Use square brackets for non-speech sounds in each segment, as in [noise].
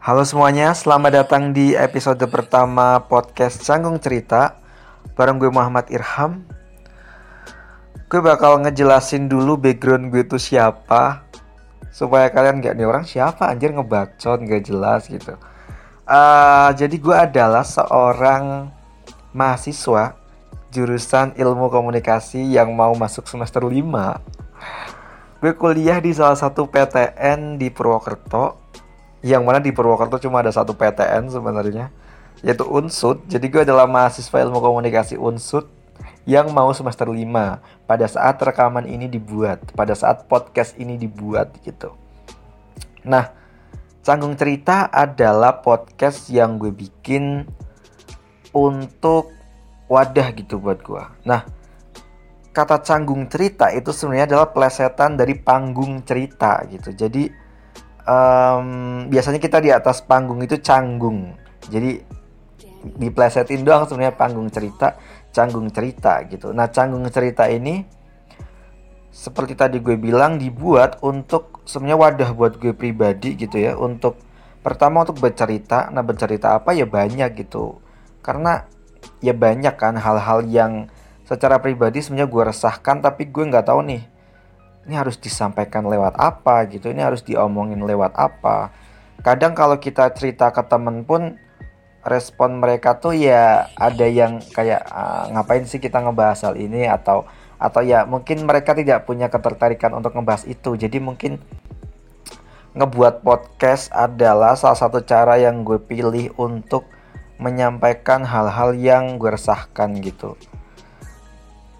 Halo semuanya, selamat datang di episode pertama podcast Canggung Cerita. Bareng gue Muhammad Irham. Gue bakal ngejelasin dulu background gue itu siapa Supaya kalian gak nih orang siapa? Anjir ngebacot gak jelas gitu. Uh, Jadi gue adalah seorang mahasiswa jurusan ilmu komunikasi yang mau masuk semester 5 Gue kuliah di salah satu PTN di Purwokerto yang mana di Purwokerto cuma ada satu PTN sebenarnya yaitu Unsud. Jadi gue adalah mahasiswa ilmu komunikasi Unsud yang mau semester 5 pada saat rekaman ini dibuat, pada saat podcast ini dibuat gitu. Nah, Canggung Cerita adalah podcast yang gue bikin untuk wadah gitu buat gue. Nah, kata canggung cerita itu sebenarnya adalah plesetan dari panggung cerita gitu. Jadi um, biasanya kita di atas panggung itu canggung. Jadi diplesetin doang sebenarnya panggung cerita canggung cerita gitu. Nah canggung cerita ini seperti tadi gue bilang dibuat untuk sebenarnya wadah buat gue pribadi gitu ya. Untuk pertama untuk bercerita. Nah bercerita apa? Ya banyak gitu. Karena ya banyak kan hal-hal yang secara pribadi sebenarnya gue resahkan tapi gue nggak tahu nih ini harus disampaikan lewat apa gitu ini harus diomongin lewat apa. Kadang kalau kita cerita ke temen pun respon mereka tuh ya ada yang kayak uh, ngapain sih kita ngebahas hal ini? Atau atau ya mungkin mereka tidak punya ketertarikan untuk ngebahas itu. Jadi mungkin ngebuat podcast adalah salah satu cara yang gue pilih untuk menyampaikan hal-hal yang gue resahkan gitu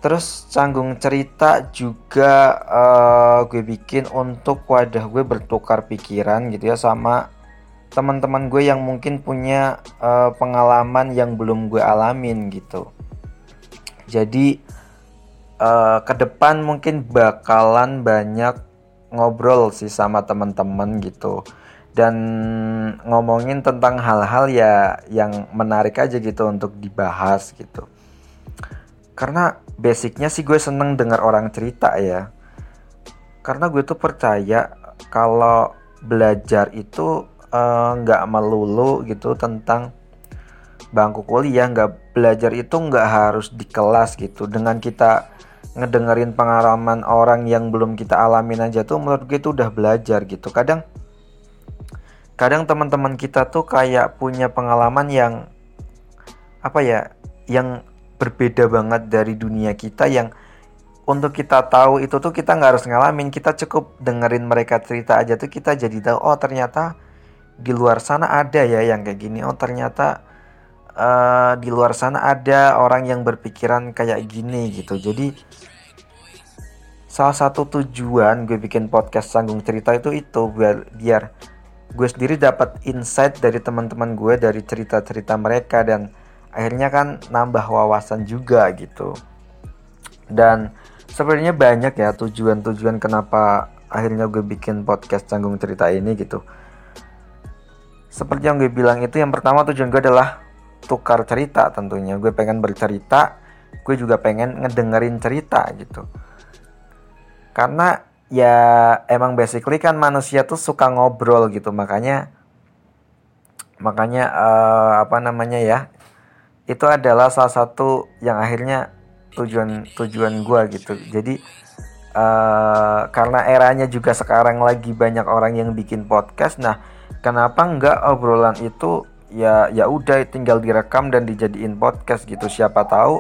Terus canggung cerita juga uh, gue bikin untuk wadah gue bertukar pikiran gitu ya sama teman-teman gue yang mungkin punya uh, pengalaman yang belum gue alamin gitu. Jadi uh, ke depan mungkin bakalan banyak ngobrol sih sama teman-teman gitu dan ngomongin tentang hal-hal ya yang menarik aja gitu untuk dibahas gitu karena basicnya sih gue seneng dengar orang cerita ya. Karena gue tuh percaya kalau belajar itu eh, nggak uh, melulu gitu tentang bangku kuliah nggak belajar itu nggak harus di kelas gitu. Dengan kita ngedengerin pengalaman orang yang belum kita alamin aja tuh menurut gue itu udah belajar gitu. Kadang kadang teman-teman kita tuh kayak punya pengalaman yang apa ya yang berbeda banget dari dunia kita yang untuk kita tahu itu tuh kita nggak harus ngalamin. Kita cukup dengerin mereka cerita aja tuh kita jadi tahu oh ternyata di luar sana ada ya yang kayak gini. Oh ternyata uh, di luar sana ada orang yang berpikiran kayak gini gitu. Jadi salah satu tujuan gue bikin podcast sanggung cerita itu itu biar biar gue sendiri dapat insight dari teman-teman gue dari cerita-cerita mereka dan akhirnya kan nambah wawasan juga gitu. Dan sebenarnya banyak ya tujuan-tujuan kenapa akhirnya gue bikin podcast canggung cerita ini gitu. Seperti yang gue bilang itu yang pertama tujuan gue adalah tukar cerita tentunya. Gue pengen bercerita gue juga pengen ngedengerin cerita gitu. Karena ya emang basically kan manusia tuh suka ngobrol gitu makanya makanya uh, apa namanya ya itu adalah salah satu yang akhirnya tujuan tujuan gue gitu. Jadi uh, karena eranya juga sekarang lagi banyak orang yang bikin podcast nah kenapa enggak obrolan itu ya ya udah tinggal direkam dan dijadiin podcast gitu. Siapa tahu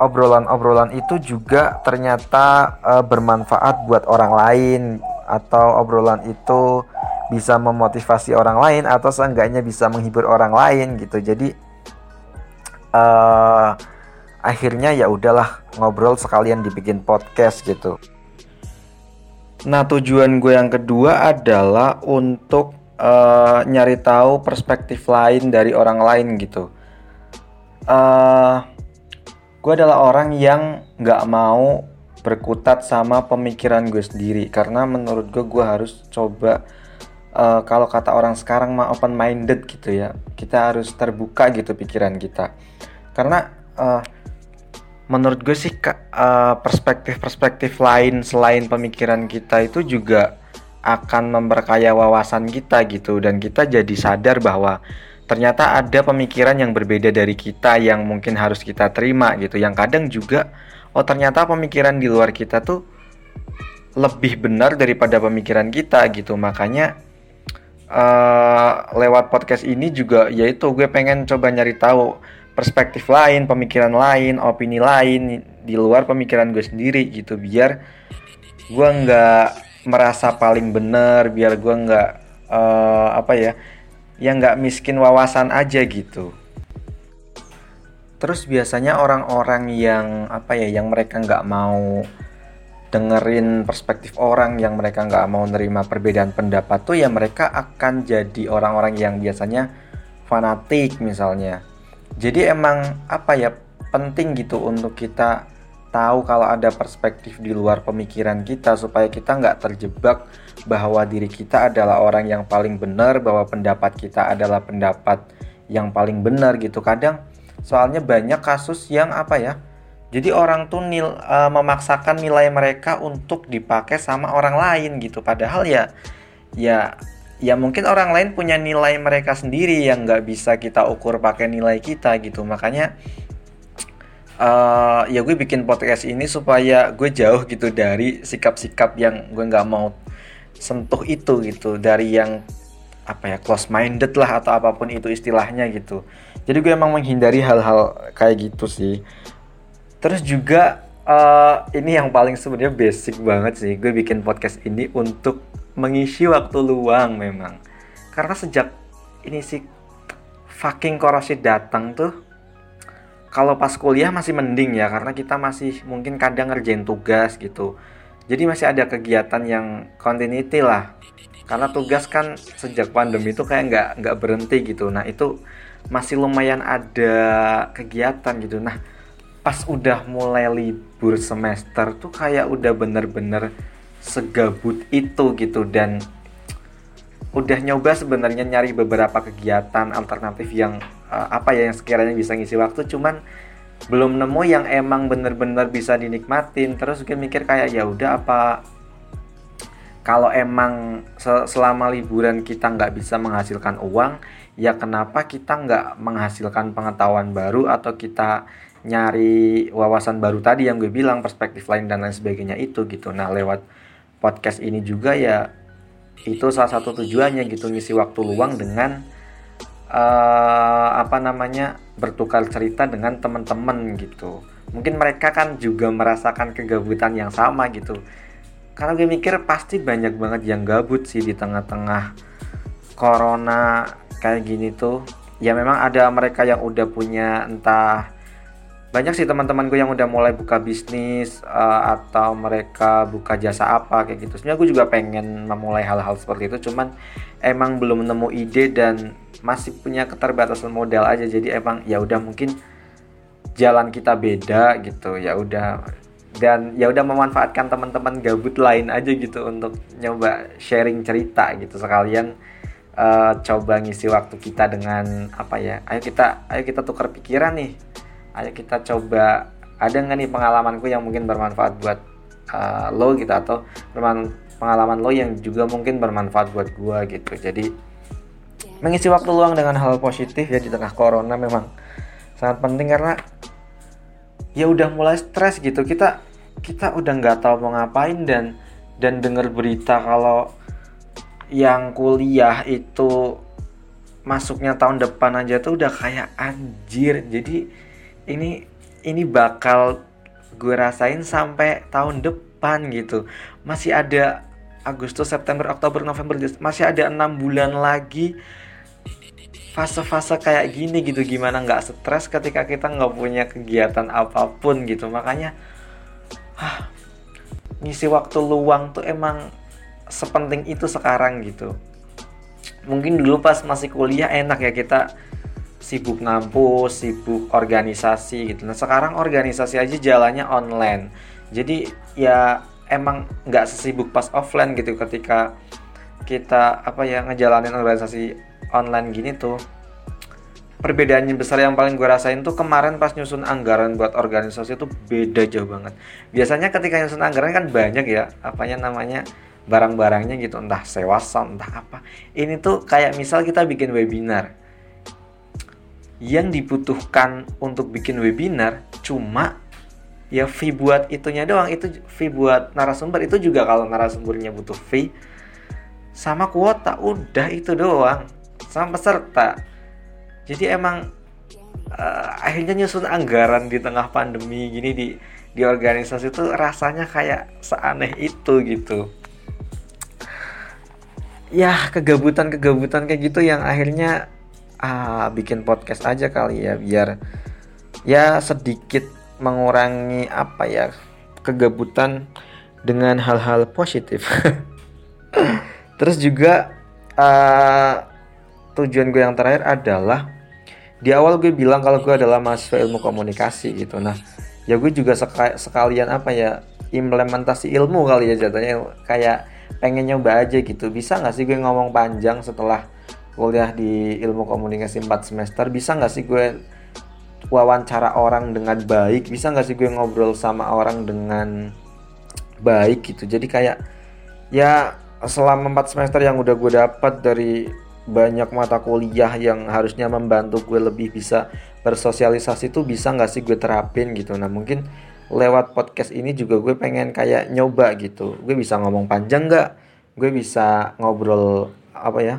obrolan-obrolan itu juga ternyata uh, bermanfaat buat orang lain atau obrolan itu bisa memotivasi orang lain atau seenggaknya bisa menghibur orang lain gitu. Jadi uh, akhirnya ya udahlah ngobrol sekalian dibikin podcast gitu. Nah tujuan gue yang kedua adalah untuk uh, nyari tahu perspektif lain dari orang lain gitu. Uh, gue adalah orang yang nggak mau berkutat sama pemikiran gue sendiri karena menurut gue gue harus coba uh, kalau kata orang sekarang mah open minded gitu ya. Kita harus terbuka gitu pikiran kita. Karena uh, menurut gue sih perspektif-perspektif uh, lain selain pemikiran kita itu juga akan memperkaya wawasan kita gitu. Dan kita jadi sadar bahwa ternyata ada pemikiran yang berbeda dari kita yang mungkin harus kita terima gitu. Yang kadang juga oh ternyata pemikiran di luar kita tuh lebih benar daripada pemikiran kita gitu. Makanya uh, lewat podcast ini juga yaitu gue pengen coba nyari tahu perspektif lain pemikiran lain opini lain di luar pemikiran gue sendiri gitu biar gue nggak merasa paling bener biar gue nggak uh, apa ya yang nggak miskin wawasan aja gitu. Terus biasanya orang-orang yang apa ya yang mereka nggak mau dengerin perspektif orang yang mereka nggak mau nerima perbedaan pendapat tuh ya mereka akan jadi orang-orang yang biasanya fanatik misalnya. Jadi emang apa ya penting gitu untuk kita tahu kalau ada perspektif di luar pemikiran kita supaya kita nggak terjebak bahwa diri kita adalah orang yang paling benar bahwa pendapat kita adalah pendapat yang paling benar gitu. Kadang soalnya banyak kasus yang apa ya jadi orang tuh nil, uh, memaksakan nilai mereka untuk dipakai sama orang lain gitu. Padahal ya ya ya mungkin orang lain punya nilai mereka sendiri yang nggak bisa kita ukur pakai nilai kita gitu. Makanya uh, ya gue bikin podcast ini supaya gue jauh gitu dari sikap-sikap yang gue nggak mau sentuh itu gitu. Dari yang apa ya close minded lah atau apa pun itu istilahnya gitu. Jadi gue emang menghindari hal-hal kayak gitu sih terus juga uh, ini yang paling sebenarnya basic banget sih gue bikin podcast ini untuk mengisi waktu luang memang. Karena sejak ini sih fucking korosi datang tuh kalau pas kuliah masih mending ya karena kita masih mungkin kadang ngerjain tugas gitu. Jadi masih ada kegiatan yang continuity lah. Karena tugas kan sejak pandemi itu kayak nggak nggak berhenti gitu. Nah itu masih lumayan ada kegiatan gitu. Nah pas udah mulai libur semester tuh kayak udah bener-bener segabut itu gitu dan udah nyoba sebenarnya nyari beberapa kegiatan alternatif yang uh, apa ya yang sekiranya bisa ngisi waktu. Cuman belum nemu yang emang bener-bener bisa dinikmatin. Terus gue mikir kayak ya udah apa kalau emang selama liburan kita nggak bisa menghasilkan uang ya kenapa kita nggak menghasilkan pengetahuan baru atau kita nyari wawasan baru tadi yang gue bilang perspektif lain dan lain sebagainya itu gitu. Nah lewat podcast ini juga ya itu salah satu tujuannya gitu ngisi waktu luang dengan uh, apa namanya bertukar cerita dengan teman-teman gitu. Mungkin mereka kan juga merasakan kegabutan yang sama gitu. Karena gue mikir pasti banyak banget yang gabut sih di tengah-tengah corona kayak gini tuh. Ya memang ada mereka yang udah punya entah banyak sih teman-temanku yang udah mulai buka bisnis uh, atau mereka buka jasa apa kayak gitu. Sebenarnya aku juga pengen memulai hal-hal seperti itu, cuman emang belum nemu ide dan masih punya keterbatasan modal aja. Jadi emang ya udah mungkin jalan kita beda gitu. Ya udah dan ya udah memanfaatkan teman-teman gabut lain aja gitu untuk nyoba sharing cerita gitu sekalian uh, coba ngisi waktu kita dengan apa ya ayo kita ayo kita tukar pikiran nih ayo kita coba ada nggak nih pengalamanku yang mungkin bermanfaat buat uh, lo gitu atau pengalaman lo yang juga mungkin bermanfaat buat gua gitu. Jadi mengisi waktu luang dengan hal positif ya di tengah corona memang sangat penting karena ya udah mulai stres gitu. Kita kita udah nggak tahu mau ngapain dan dan dengar berita kalau yang kuliah itu masuknya tahun depan aja tuh udah kayak anjir. Jadi ini ini bakal gue rasain sampai tahun depan gitu. Masih ada Agustus September Oktober November masih ada enam bulan lagi fase-fase kayak gini gitu. Gimana nggak stres ketika kita nggak punya kegiatan apa pun gitu. Makanya ah, ngisi waktu luang tuh emang sepenting itu sekarang gitu. Mungkin dulu pas masih kuliah enak ya kita sibuk ngampus, sibuk organisasi gitu. Nah sekarang organisasi aja jalannya online. Jadi ya emang nggak sesibuk pas offline gitu ketika kita apa ya ngejalanin organisasi online gini tuh. Perbedaannya besar yang paling gue rasain tuh kemarin pas nyusun anggaran buat organisasi tuh beda jauh banget. Biasanya ketika nyusun anggaran kan banyak ya, apanya namanya barang-barangnya gitu entah sewa sound entah apa ini tuh kayak misal kita bikin webinar yang dibutuhkan untuk bikin webinar cuma ya fee buat itunya doang. Itu fee buat narasumber. Itu juga kalau narasumbernya butuh fee sama kuota. Udah itu doang. Sama peserta. Jadi emang uh, akhirnya nyusun anggaran di tengah pandemi gini di di organisasi itu rasanya kayak seaneh itu gitu. Ya kegabutan-kegabutan kayak gitu yang akhirnya ah bikin podcast aja kali ya biar ya sedikit mengurangi apa ya kegabutan dengan hal-hal positif. [laughs] Terus juga uh, tujuan gue yang terakhir adalah di awal gue bilang kalau gue adalah mahasiswa ilmu komunikasi gitu. Nah, ya gue juga sekalian apa ya implementasi ilmu kali ya jatuhnya kayak pengen nyoba aja gitu bisa nggak sih gue ngomong panjang setelah kuliah di ilmu komunikasi 4 semester bisa nggak sih gue wawancara orang dengan baik? Bisa nggak sih gue ngobrol sama orang dengan baik gitu? Jadi kayak ya selama 4 semester yang udah gue dapat dari banyak mata kuliah yang harusnya membantu gue lebih bisa bersosialisasi tuh bisa nggak sih gue terapin gitu? Nah mungkin lewat podcast ini juga gue pengen kayak nyoba gitu. Gue bisa ngomong panjang nggak? Gue bisa ngobrol apa ya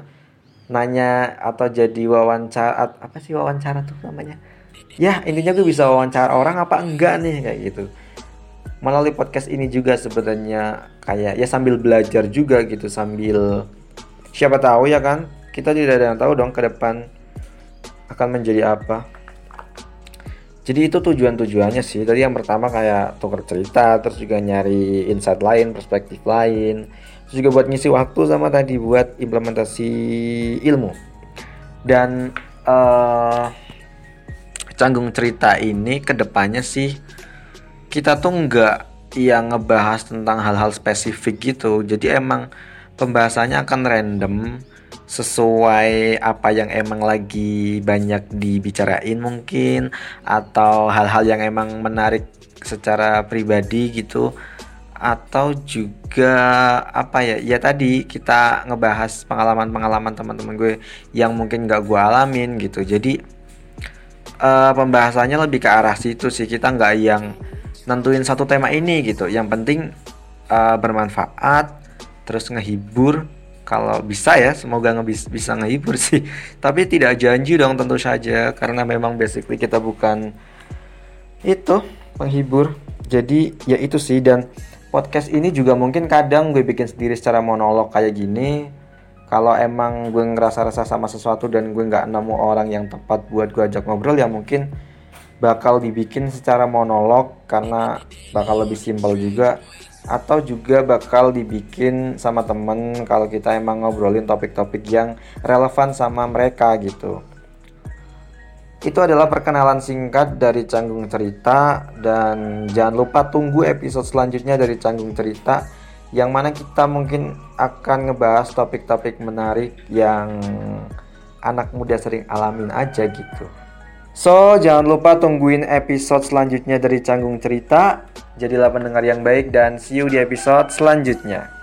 nanya atau jadi wawancara apa sih wawancara tuh namanya? Ya intinya gue bisa wawancara orang apa enggak nih kayak gitu. Melalui podcast ini juga sebenarnya kayak ya sambil belajar juga gitu sambil siapa tahu ya kan kita tidak ada yang tahu dong ke depan akan menjadi apa. Jadi itu tujuan-tujuannya sih. Tadi yang pertama kayak tuker cerita terus juga nyari insight lain perspektif lain terus juga buat ngisi waktu sama tadi buat implementasi ilmu. Dan uh, canggung cerita ini ke depannya sih kita tuh nggak yang ngebahas tentang hal-hal spesifik gitu. Jadi emang pembahasannya akan random sesuai apa yang emang lagi banyak dibicarain mungkin atau hal-hal yang emang menarik secara pribadi gitu atau juga apa ya ya tadi kita ngebahas pengalaman-pengalaman teman-teman gue yang mungkin gak gue alamin gitu. Jadi uh, pembahasannya lebih ke arah situ sih. Kita nggak yang nentuin satu tema ini gitu. Yang penting uh, bermanfaat terus ngehibur. Kalau bisa ya semoga ngebis bisa ngehibur sih. [laughs] Tapi tidak janji dong tentu saja. Karena memang basically kita bukan itu penghibur. Jadi ya itu sih. Dan podcast ini juga mungkin kadang gue bikin sendiri secara monolog kayak gini. Kalau emang gue ngerasa-rasa sama sesuatu dan gue nggak nemu orang yang tepat buat gue ajak ngobrol ya mungkin bakal dibikin secara monolog karena bakal lebih simpel juga. Atau juga bakal dibikin sama temen kalau kita emang ngobrolin topik-topik yang relevan sama mereka gitu itu adalah perkenalan singkat dari Canggung Cerita dan jangan lupa tunggu episode selanjutnya dari Canggung Cerita yang mana kita mungkin akan ngebahas topik-topik menarik yang anak muda sering alamin aja gitu. So, jangan lupa tungguin episode selanjutnya dari Canggung Cerita. Jadilah pendengar yang baik dan see you di episode selanjutnya.